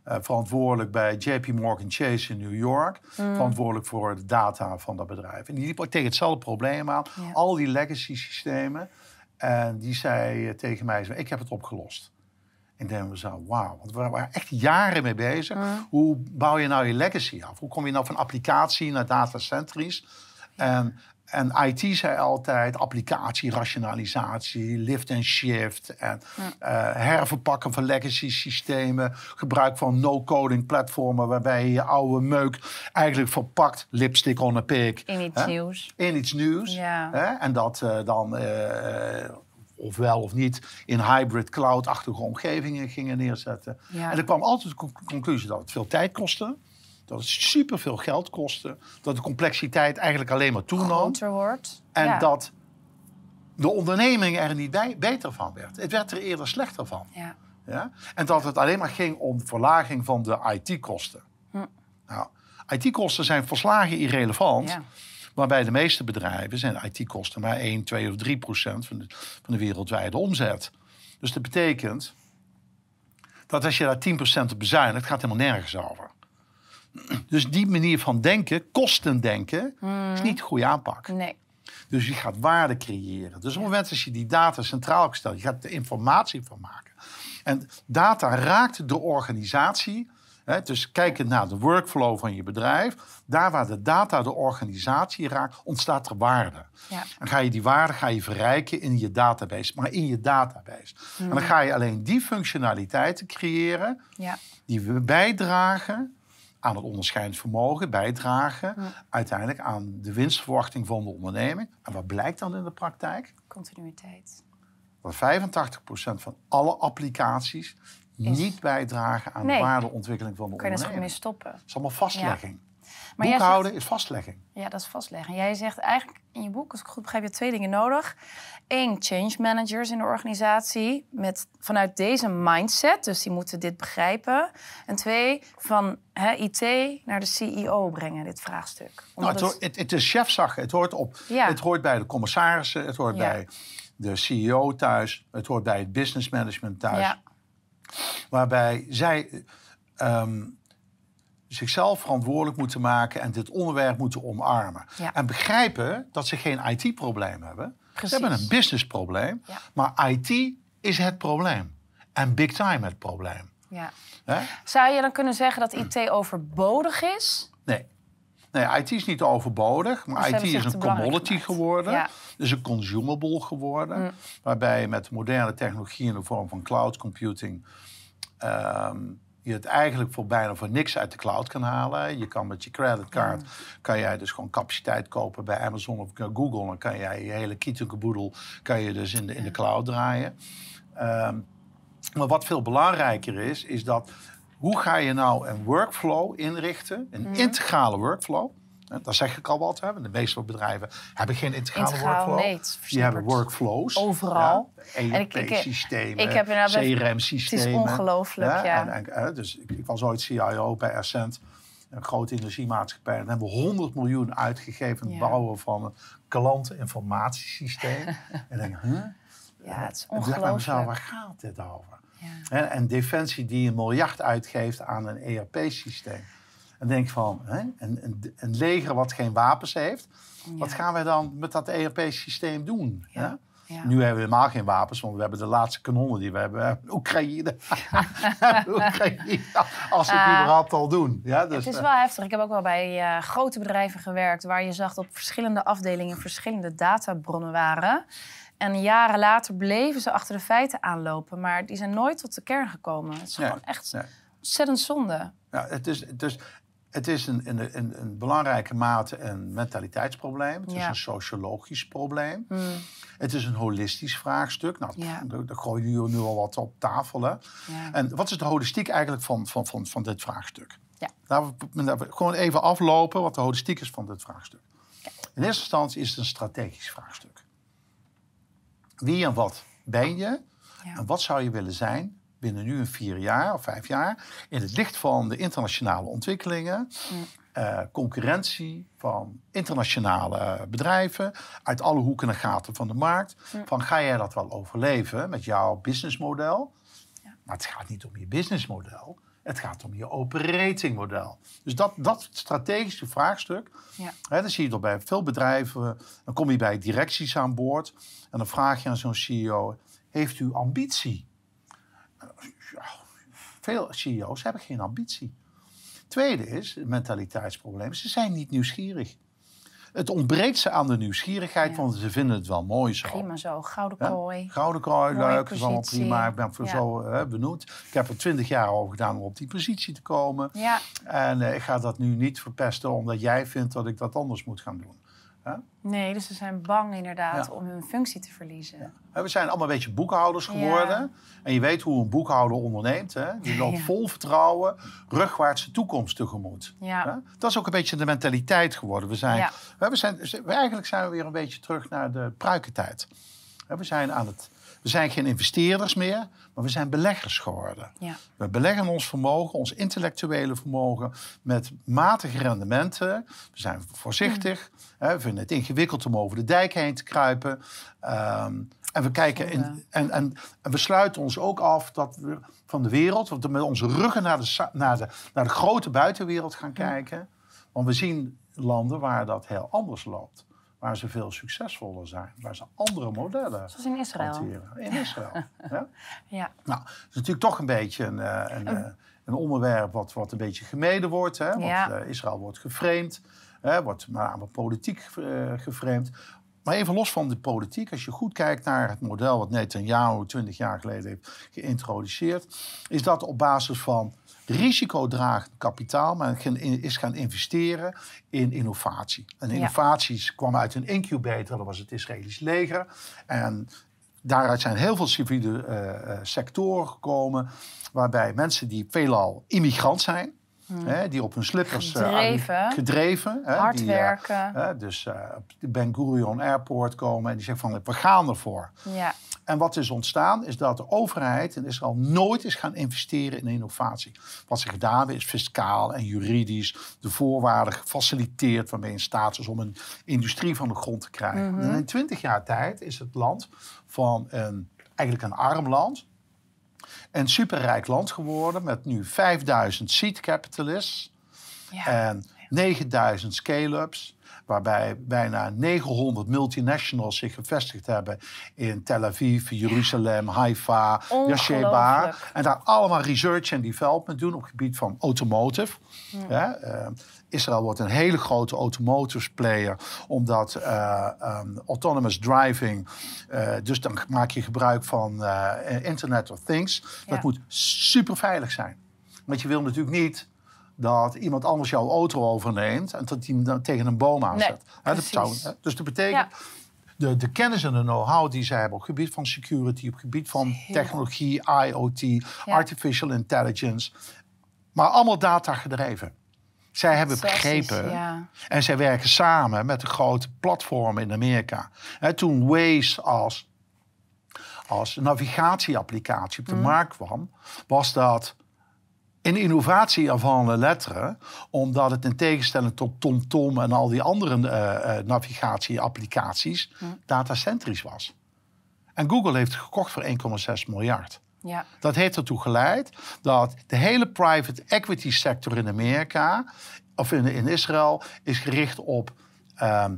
Speaker 2: eh, verantwoordelijk bij JP Morgan Chase in New York.
Speaker 1: Mm.
Speaker 2: Verantwoordelijk voor de data van dat bedrijf. En die liep tegen hetzelfde probleem aan.
Speaker 1: Ja.
Speaker 2: Al die legacy systemen. En die zei eh, tegen mij, ik heb het opgelost. Ik denk zo, wauw, want we waren echt jaren mee bezig.
Speaker 1: Mm.
Speaker 2: Hoe bouw je nou je legacy af? Hoe kom je nou van applicatie naar datacentrisch? En, en IT zei altijd applicatie, rationalisatie, lift en shift. En eh, herverpakken van legacy systemen. Gebruik van no-coding platformen waarbij je je oude meuk eigenlijk verpakt. Lipstick on a pig.
Speaker 1: in iets
Speaker 2: hè?
Speaker 1: nieuws.
Speaker 2: in iets nieuws.
Speaker 1: Ja.
Speaker 2: Hè? En dat eh, dan, eh, of wel of niet, in hybrid cloud-achtige omgevingen gingen neerzetten.
Speaker 1: Ja.
Speaker 2: En er kwam altijd de con- conclusie dat het veel tijd kostte. Dat het superveel geld kostte. Dat de complexiteit eigenlijk alleen maar toenam.
Speaker 1: Wordt.
Speaker 2: En
Speaker 1: ja.
Speaker 2: dat de onderneming er niet bij, beter van werd. Het werd er eerder slechter van.
Speaker 1: Ja.
Speaker 2: Ja? En dat het alleen maar ging om verlaging van de IT-kosten.
Speaker 1: Hm.
Speaker 2: Nou, IT-kosten zijn verslagen irrelevant.
Speaker 1: Ja.
Speaker 2: Maar bij de meeste bedrijven zijn IT-kosten maar 1, 2 of 3 procent van de, van de wereldwijde omzet. Dus dat betekent dat als je daar 10 procent op bezuinigt, gaat helemaal nergens over. Dus die manier van denken, kostendenken, is niet de goede aanpak.
Speaker 1: Nee.
Speaker 2: Dus je gaat waarde creëren. Dus op het moment dat je die data centraal stelt, je gaat er informatie van maken. En data raakt de organisatie. Hè, dus kijkend naar de workflow van je bedrijf. Daar waar de data de organisatie raakt, ontstaat er waarde.
Speaker 1: Ja.
Speaker 2: En ga je die waarde ga je verrijken in je database. Maar in je database. En dan ga je alleen die functionaliteiten creëren
Speaker 1: Ja.
Speaker 2: die we bijdragen aan het onderscheidend vermogen, bijdragen uiteindelijk aan de winstverwachting van de onderneming. En wat blijkt dan in de praktijk?
Speaker 1: Continuïteit.
Speaker 2: Dat 85% van alle applicaties niet bijdragen aan
Speaker 1: Nee.
Speaker 2: de waardeontwikkeling van de
Speaker 1: Kan je net zo goed mee
Speaker 2: onderneming.
Speaker 1: stoppen.
Speaker 2: Dat is allemaal vastlegging.
Speaker 1: Maar
Speaker 2: Boekhouden is vastlegging.
Speaker 1: Ja, dat is vastleggen. Jij zegt eigenlijk in je boek, als ik goed begrijp, je hebt twee dingen nodig. Eén, change managers in de organisatie met, vanuit deze mindset, dus die moeten dit begrijpen. En twee, van hè, IT naar de CEO brengen, dit vraagstuk.
Speaker 2: Nou,
Speaker 1: Omdat
Speaker 2: het,
Speaker 1: het-
Speaker 2: hoort- het, het is chefzag. Het hoort, op,
Speaker 1: Ja.
Speaker 2: het hoort bij de commissarissen, het hoort
Speaker 1: Ja.
Speaker 2: bij de CEO thuis, het hoort bij het business management thuis.
Speaker 1: ja,
Speaker 2: waarbij zij ehm, zichzelf verantwoordelijk moeten maken en dit onderwerp moeten omarmen.
Speaker 1: Ja.
Speaker 2: En begrijpen dat ze geen IT-probleem hebben.
Speaker 1: Precies.
Speaker 2: Ze hebben een businessprobleem,
Speaker 1: Ja.
Speaker 2: maar IT is het probleem. En big time het probleem.
Speaker 1: ja. Zou je dan kunnen zeggen dat IT overbodig is?
Speaker 2: Nee. Nee, IT is niet overbodig, maar
Speaker 1: ze
Speaker 2: IT is een commodity geworden.
Speaker 1: Ja.
Speaker 2: Dus een consumable geworden. Waarbij je met moderne technologie in de vorm van cloud computing... ehm, je het eigenlijk voor bijna voor niks uit de cloud kan halen. Je kan met je creditcard kan jij dus gewoon capaciteit kopen bij Amazon of Google. Dan kan jij je hele kietenkaboedel kan je dus in de, in de cloud draaien. Ehm, maar wat veel belangrijker is, is dat hoe ga je nou een workflow inrichten, een integrale workflow. Hè, Daar zeg ik al wat. Hè. De meeste bedrijven hebben geen integrale
Speaker 1: Integraal,
Speaker 2: workflow.
Speaker 1: nee,
Speaker 2: Die hebben workflows.
Speaker 1: Overal.
Speaker 2: Ja, ERP-systemen,
Speaker 1: bij-
Speaker 2: CRM-systemen.
Speaker 1: Het is ongelooflijk, ja.
Speaker 2: En, en, hè, dus ik, ik was ooit CIO bij Ascent, een grote energiemaatschappij. En daar hebben we 100 miljoen uitgegeven in het
Speaker 1: Ja.
Speaker 2: bouwen van een klanteninformatiesysteem. (laughs) en denk, huh?
Speaker 1: Ja, het is
Speaker 2: En ik mezelf,
Speaker 1: ongelooflijk.
Speaker 2: waar gaat dit over? En Defensie die een miljard uitgeeft aan een ERP-systeem. En denk van, hè? Een, een, een leger wat geen wapens heeft, wat gaan wij dan met dat ERP-systeem doen?
Speaker 1: Ja.
Speaker 2: hè?
Speaker 1: Ja.
Speaker 2: Nu hebben we helemaal geen wapens, want we hebben de laatste kanonnen die we hebben. Oekraïne. (laughs) Oekraïne. Als ze het
Speaker 1: Ah.
Speaker 2: überhaupt al doen. Ja, dus,
Speaker 1: Het is
Speaker 2: eh,
Speaker 1: wel heftig. Ik heb ook wel bij eh, grote bedrijven gewerkt waar je zag dat op verschillende afdelingen verschillende databronnen waren. En jaren later bleven ze achter de feiten aanlopen, maar die zijn nooit tot de kern gekomen. Het is gewoon echt ontzettend zonde.
Speaker 2: Ja, het is, is, het is een, in, een, een belangrijke mate een mentaliteitsprobleem. Het is een sociologisch probleem.
Speaker 1: Hmm.
Speaker 2: Het is een holistisch vraagstuk. Nou,
Speaker 1: Ja.
Speaker 2: daar, daar gooi je nu, al wat op tafel. Hè?
Speaker 1: Ja.
Speaker 2: En wat is de holistiek eigenlijk van, van, van, van dit vraagstuk?
Speaker 1: Ja.
Speaker 2: Laten we, laten we gewoon even aflopen wat de holistiek is van dit vraagstuk. In eerste instantie is het een strategisch vraagstuk. Wie en wat ben je? En wat zou je willen zijn binnen nu een vier jaar of vijf jaar... in het licht van de internationale ontwikkelingen... eh, concurrentie van internationale bedrijven... uit alle hoeken en gaten van de markt. Van ga jij dat wel overleven met jouw businessmodel? Maar het gaat niet om je businessmodel. Het gaat om je operatingmodel. Dus dat, dat strategische vraagstuk,
Speaker 1: Ja.
Speaker 2: hè, dan zie je dat bij veel bedrijven. Dan kom je bij directies aan boord en dan vraag je aan zo'n CEO: Heeft u ambitie? Veel CEO's hebben geen ambitie. Tweede is, het mentaliteitsprobleem, ze zijn niet nieuwsgierig. Het ontbreekt ze aan de nieuwsgierigheid,
Speaker 1: Ja.
Speaker 2: want ze vinden het wel mooi zo.
Speaker 1: Prima zo, gouden
Speaker 2: Ja?
Speaker 1: kooi.
Speaker 2: Gouden kooi,
Speaker 1: Mooie
Speaker 2: leuk, is allemaal prima. Ik ben voor
Speaker 1: Ja.
Speaker 2: zo hè, benoemd. Ik heb er twintig jaar over gedaan om op die positie te komen.
Speaker 1: Ja,
Speaker 2: En eh, ik ga dat nu niet verpesten omdat jij vindt dat ik dat anders moet gaan doen.
Speaker 1: Nee, dus ze zijn bang inderdaad
Speaker 2: Ja.
Speaker 1: om hun functie te verliezen.
Speaker 2: Hè, We zijn allemaal een beetje boekhouders geworden. En je weet hoe een boekhouder onderneemt. Hè? Die (laughs) loopt
Speaker 1: Ja.
Speaker 2: vol vertrouwen, rugwaartse toekomst tegemoet.
Speaker 1: Ja.
Speaker 2: Hè? Dat is ook een beetje de mentaliteit geworden. We zijn,
Speaker 1: Ja.
Speaker 2: we zijn, we- eigenlijk zijn we weer een beetje terug naar de pruikentijd. We zijn, aan het, we zijn geen investeerders meer, maar we zijn beleggers geworden.
Speaker 1: Ja.
Speaker 2: We beleggen ons vermogen, ons intellectuele vermogen, met matige rendementen. We zijn voorzichtig. Hè, we vinden het ingewikkeld om over de dijk heen te kruipen. Ehm, en we kijken in, en, en, en we sluiten ons ook af dat we van de wereld, dat we met onze ruggen naar de, naar de, naar de grote buitenwereld gaan kijken. Want we zien landen waar dat heel anders loopt. Waar ze veel succesvoller zijn. Waar ze andere modellen
Speaker 1: Zoals in Israël.
Speaker 2: hanteren. In Israël. (laughs) ja?
Speaker 1: Ja.
Speaker 2: Nou, het is natuurlijk toch een beetje een, eh, een, eh, een onderwerp wat, wat een beetje gemeden wordt. Hè? Want
Speaker 1: Ja.
Speaker 2: eh, Israël wordt geframed, hè? wordt met name politiek eh, geframed. Maar even los van de politiek, als je goed kijkt naar het model wat Netanyahu 20 jaar geleden heeft geïntroduceerd, is dat op basis van risicodragend kapitaal, maar is gaan investeren in innovatie. En
Speaker 1: Ja.
Speaker 2: innovaties kwamen uit een incubator, dat was het Israëlisch leger. En daaruit zijn heel veel civiele eh, eh, sectoren gekomen, waarbij mensen die veelal immigrant zijn, hè, die op hun slippers eh,
Speaker 1: Hmm. Gedreven.
Speaker 2: hè,
Speaker 1: Hard
Speaker 2: die, eh,
Speaker 1: werken.
Speaker 2: dus op de Ben Gurion Airport komen en die zeggen van we gaan ervoor.
Speaker 1: Ja.
Speaker 2: En wat is ontstaan is dat de overheid in Israël nooit is gaan investeren in innovatie. Wat ze gedaan hebben is fiscaal en juridisch de voorwaarden gefaciliteerd waarmee in staat is om een industrie van de grond te krijgen. En in twintig jaar tijd is het land van een, eigenlijk een arm land een superrijk land geworden met nu 5000 seed capitalists
Speaker 1: Ja.
Speaker 2: en 9000 scale-ups. Waarbij bijna 900 multinationals zich gevestigd hebben in Tel Aviv, Jeruzalem, Haifa, Beersheba. En daar allemaal research en development doen op het gebied van automotive. Ja, eh, Israël wordt een hele grote automotive player, omdat eh, ehm, autonomous driving, eh, dus dan maak je gebruik van Internet of Things. Dat moet super veilig zijn. Want je wil natuurlijk niet dat iemand anders jouw auto overneemt en dat hij hem dan tegen een boom aanzet. Dat zou, hè, dus dat betekent
Speaker 1: Ja.
Speaker 2: de, de kennis en de know-how die zij hebben op het gebied van security, op het gebied van technologie, IoT, artificial intelligence, maar allemaal data gedreven. Zij hebben begrepen
Speaker 1: ja.
Speaker 2: en zij werken samen met de grote platformen in Amerika. Hè, toen Waze als, als navigatieapplicatie op de markt kwam, was dat een innovatie avant la lettre, omdat het in tegenstelling tot TomTom en al die andere eh, eh, navigatieapplicaties datacentrisch was. En Google heeft het gekocht voor 1,6 miljard.
Speaker 1: Ja.
Speaker 2: Dat heeft ertoe geleid dat de hele private equity sector in Amerika, of in, in Israël, is gericht op ehm,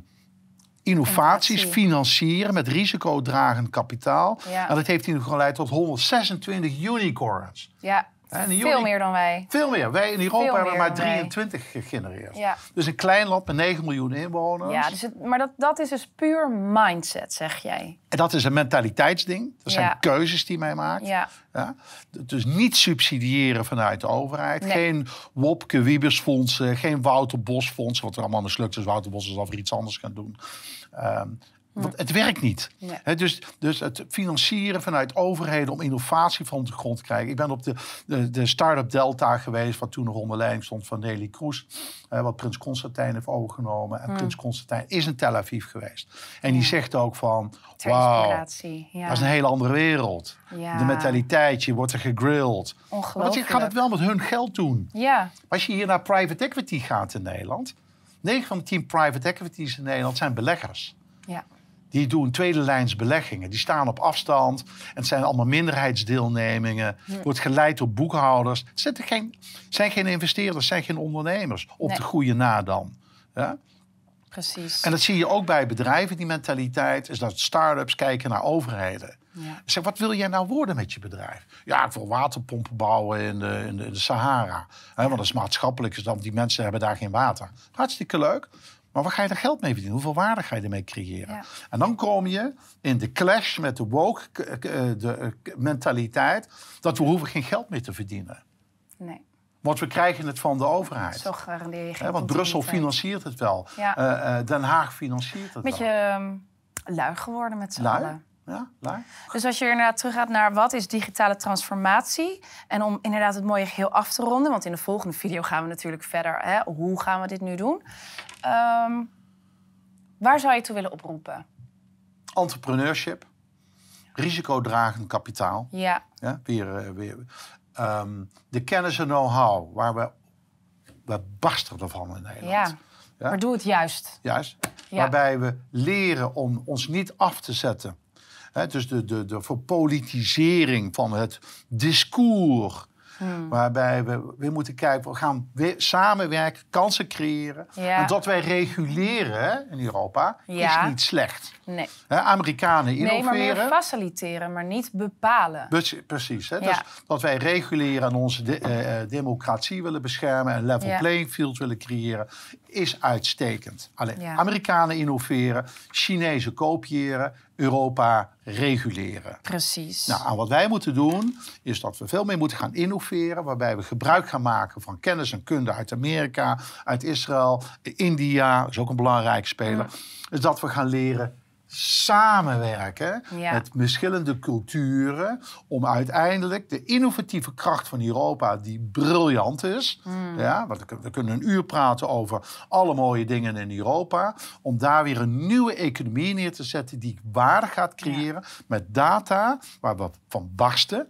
Speaker 2: innovaties
Speaker 1: Innovatie.
Speaker 2: financieren met risicodragend kapitaal.
Speaker 1: Ja.
Speaker 2: En dat heeft nu geleid tot 126 unicorns.
Speaker 1: Ja.
Speaker 2: En
Speaker 1: Veel meer dan wij.
Speaker 2: Veel meer. Wij in Europa hebben maar
Speaker 1: dan wij.
Speaker 2: 23 gegenereerd.
Speaker 1: Ja.
Speaker 2: Dus een klein land met 9 miljoen inwoners.
Speaker 1: Ja, dus het, maar dat, dat is dus puur mindset, zeg jij.
Speaker 2: En dat is een mentaliteitsding. Dat zijn
Speaker 1: Ja.
Speaker 2: keuzes die mij maakt.
Speaker 1: Ja.
Speaker 2: Ja? Dus niet subsidiëren vanuit de overheid.
Speaker 1: Nee.
Speaker 2: Geen Wopke Wiebesfondsen, geen Wouter Bosfondsen. Wat er allemaal mislukt is. Wouter Bos is alweer iets anders gaan doen. Ehm, Want het werkt niet. Dus, dus het financieren vanuit overheden om innovatie van de grond te krijgen. Ik ben op de, de, de Startup Delta geweest, wat toen nog onder leiding stond van Nelly Kroes. wat Prins Constantijn heeft overgenomen. En Prins Constantijn is in Tel Aviv geweest. En die zegt ook van, wauw, dat is een hele andere wereld. De mentaliteit, je wordt er gegrilled. Want je gaat het wel met hun geld doen.
Speaker 1: Ja,
Speaker 2: Als je hier naar private equity gaat in Nederland... 9 van de 10 private equities in Nederland zijn beleggers.
Speaker 1: ja.
Speaker 2: Die doen tweede lijns beleggingen. Die staan op afstand. En het zijn allemaal minderheidsdeelnemingen. Wordt geleid door boekhouders. Het zijn geen, zijn geen investeerders, het zijn geen ondernemers. Op
Speaker 1: Nee.
Speaker 2: de goede na dan. Ja?
Speaker 1: precies.
Speaker 2: En dat zie je ook bij bedrijven, die mentaliteit. Is dat start-ups kijken naar overheden.
Speaker 1: Ja.
Speaker 2: Zeg, wat wil jij nou worden met je bedrijf? Ja, ik wil waterpompen bouwen in de, in de, in de Sahara. Hè, want dat is maatschappelijk, is dat die mensen hebben daar geen water. Hartstikke leuk. Maar waar ga je er geld mee verdienen? Hoeveel waarde ga je ermee creëren?
Speaker 1: Ja.
Speaker 2: En dan kom je in de clash met de woke eh, de, eh, mentaliteit... dat we hoeven geen geld meer te verdienen.
Speaker 1: Nee,
Speaker 2: Want we krijgen het van de overheid.
Speaker 1: zo garandeer je geen
Speaker 2: want Brussel financiert het wel.
Speaker 1: Ja.
Speaker 2: Eh, Den Haag financiert het
Speaker 1: beetje
Speaker 2: wel.
Speaker 1: ehm, lui geworden met z'n allen.
Speaker 2: Ja.
Speaker 1: Dus als je inderdaad teruggaat naar wat is digitale transformatie... en om inderdaad het mooie geheel af te ronden... want in de volgende video gaan we natuurlijk verder... Hè, hoe gaan we dit nu doen? Ehm, waar zou je toe willen oproepen?
Speaker 2: Entrepreneurship. Risicodragend kapitaal.
Speaker 1: Ja,
Speaker 2: Ja, weer, eh, weer. Ehm, de kennis en know-how, waar we, we barsten ervan in Nederland.
Speaker 1: ja.
Speaker 2: Ja.
Speaker 1: maar doe het juist.
Speaker 2: Juist.
Speaker 1: Ja.
Speaker 2: Waarbij we leren om ons niet af te zetten. Hè, dus de, de, de verpolitisering van het discours Waarbij we weer moeten kijken, we gaan weer samenwerken, kansen creëren.
Speaker 1: Ja.
Speaker 2: Dat wij reguleren in Europa
Speaker 1: Ja.
Speaker 2: is niet slecht.
Speaker 1: Nee.
Speaker 2: Hè, Amerikanen
Speaker 1: nee, maar
Speaker 2: innoveren.
Speaker 1: meer faciliteren, maar niet bepalen.
Speaker 2: Precies, Precies. Hè?
Speaker 1: Ja.
Speaker 2: Dus dat wij reguleren en onze de- eh, eh, democratie willen beschermen en level playing field willen creëren, is uitstekend. Alleen. Amerikanen innoveren, Chinezen kopiëren, Europa reguleren.
Speaker 1: Precies.
Speaker 2: Nou, en wat wij moeten doen, is dat we veel meer moeten gaan innoveren, waarbij we gebruik gaan maken van kennis en kunde uit Amerika, uit Israël, India, is ook een belangrijke speler. Dus dat we gaan leren samenwerken
Speaker 1: Ja.
Speaker 2: met verschillende culturen om uiteindelijk de innovatieve kracht van Europa, die briljant is, ja, want we kunnen- een uur praten over alle mooie dingen in Europa, om daar weer een nieuwe economie neer te zetten die waarde gaat creëren met data waar we van barsten,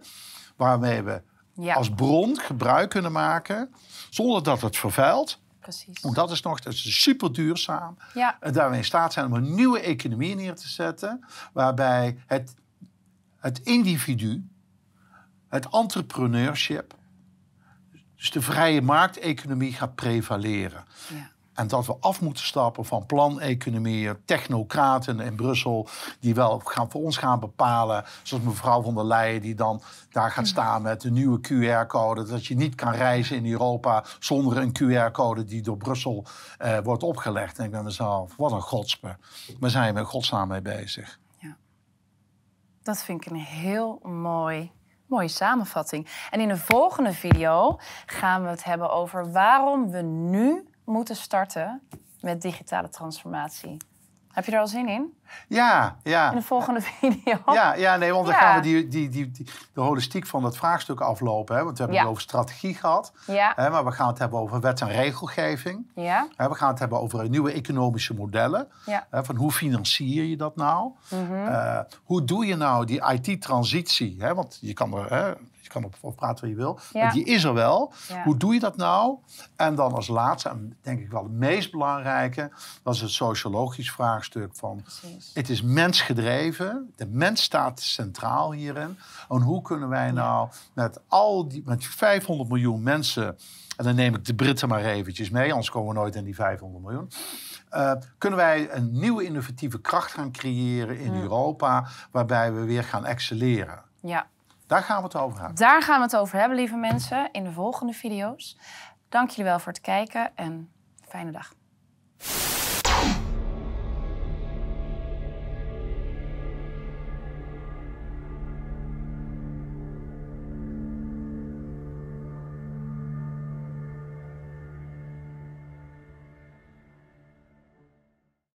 Speaker 2: waarmee we
Speaker 1: Ja.
Speaker 2: als bron gebruik kunnen maken zonder dat het vervuilt.
Speaker 1: Precies.
Speaker 2: Want dat is nog dat is super duurzaam.
Speaker 1: Ja.
Speaker 2: En daar we in staat zijn om een nieuwe economie neer te zetten. Waarbij het, het individu, het entrepreneurship, dus de vrije markteconomie gaat prevaleren.
Speaker 1: Ja.
Speaker 2: En dat we af moeten stappen van planeconomieën, technocraten in Brussel, die wel gaan, voor ons gaan bepalen. Zoals mevrouw van der Leyen, die dan daar gaat staan met een nieuwe QR-code. Dat je niet kan reizen in Europa zonder een QR-code die door Brussel eh, wordt opgelegd. En ik ben mezelf, wat een godspe. Waar zijn we in godsnaam mee bezig?
Speaker 1: Dat vind ik een heel mooi, mooie samenvatting. En in de volgende video gaan we het hebben over waarom we nu moeten starten met digitale transformatie. Heb je er al zin in?
Speaker 2: Ja, ja.
Speaker 1: In de volgende video?
Speaker 2: Ja, ja, nee, want dan
Speaker 1: Ja.
Speaker 2: gaan we die, die, die, die, de holistiek van dat vraagstuk aflopen. Hè? Want we hebben
Speaker 1: Ja.
Speaker 2: het over strategie gehad.
Speaker 1: Ja.
Speaker 2: Hè? Maar we gaan het hebben over wet en regelgeving.
Speaker 1: Ja?
Speaker 2: Hè, We gaan het hebben over nieuwe economische modellen.
Speaker 1: Ja.
Speaker 2: Hè, Van hoe financier je dat nou? Eh, hoe doe je nou die IT-transitie? Want je kan er, kan op praten wat je wil,
Speaker 1: Ja.
Speaker 2: maar die is er wel.
Speaker 1: Ja.
Speaker 2: Hoe doe je dat nou? En dan als laatste, en denk ik wel het meest belangrijke, dat is het sociologisch vraagstuk van...
Speaker 1: Precies.
Speaker 2: Het is mensgedreven. De mens staat centraal hierin. En hoe kunnen wij nou met al die met 500 miljoen mensen, en dan neem ik de Britten maar eventjes mee, anders komen we nooit in die 500 miljoen. eh, kunnen wij een nieuwe innovatieve kracht gaan creëren in Europa, waarbij we weer gaan excelleren?
Speaker 1: Ja.
Speaker 2: Daar gaan we het over hebben.
Speaker 1: Daar gaan we het over hebben, lieve mensen, in de volgende video's. Dank jullie wel voor het kijken en fijne dag.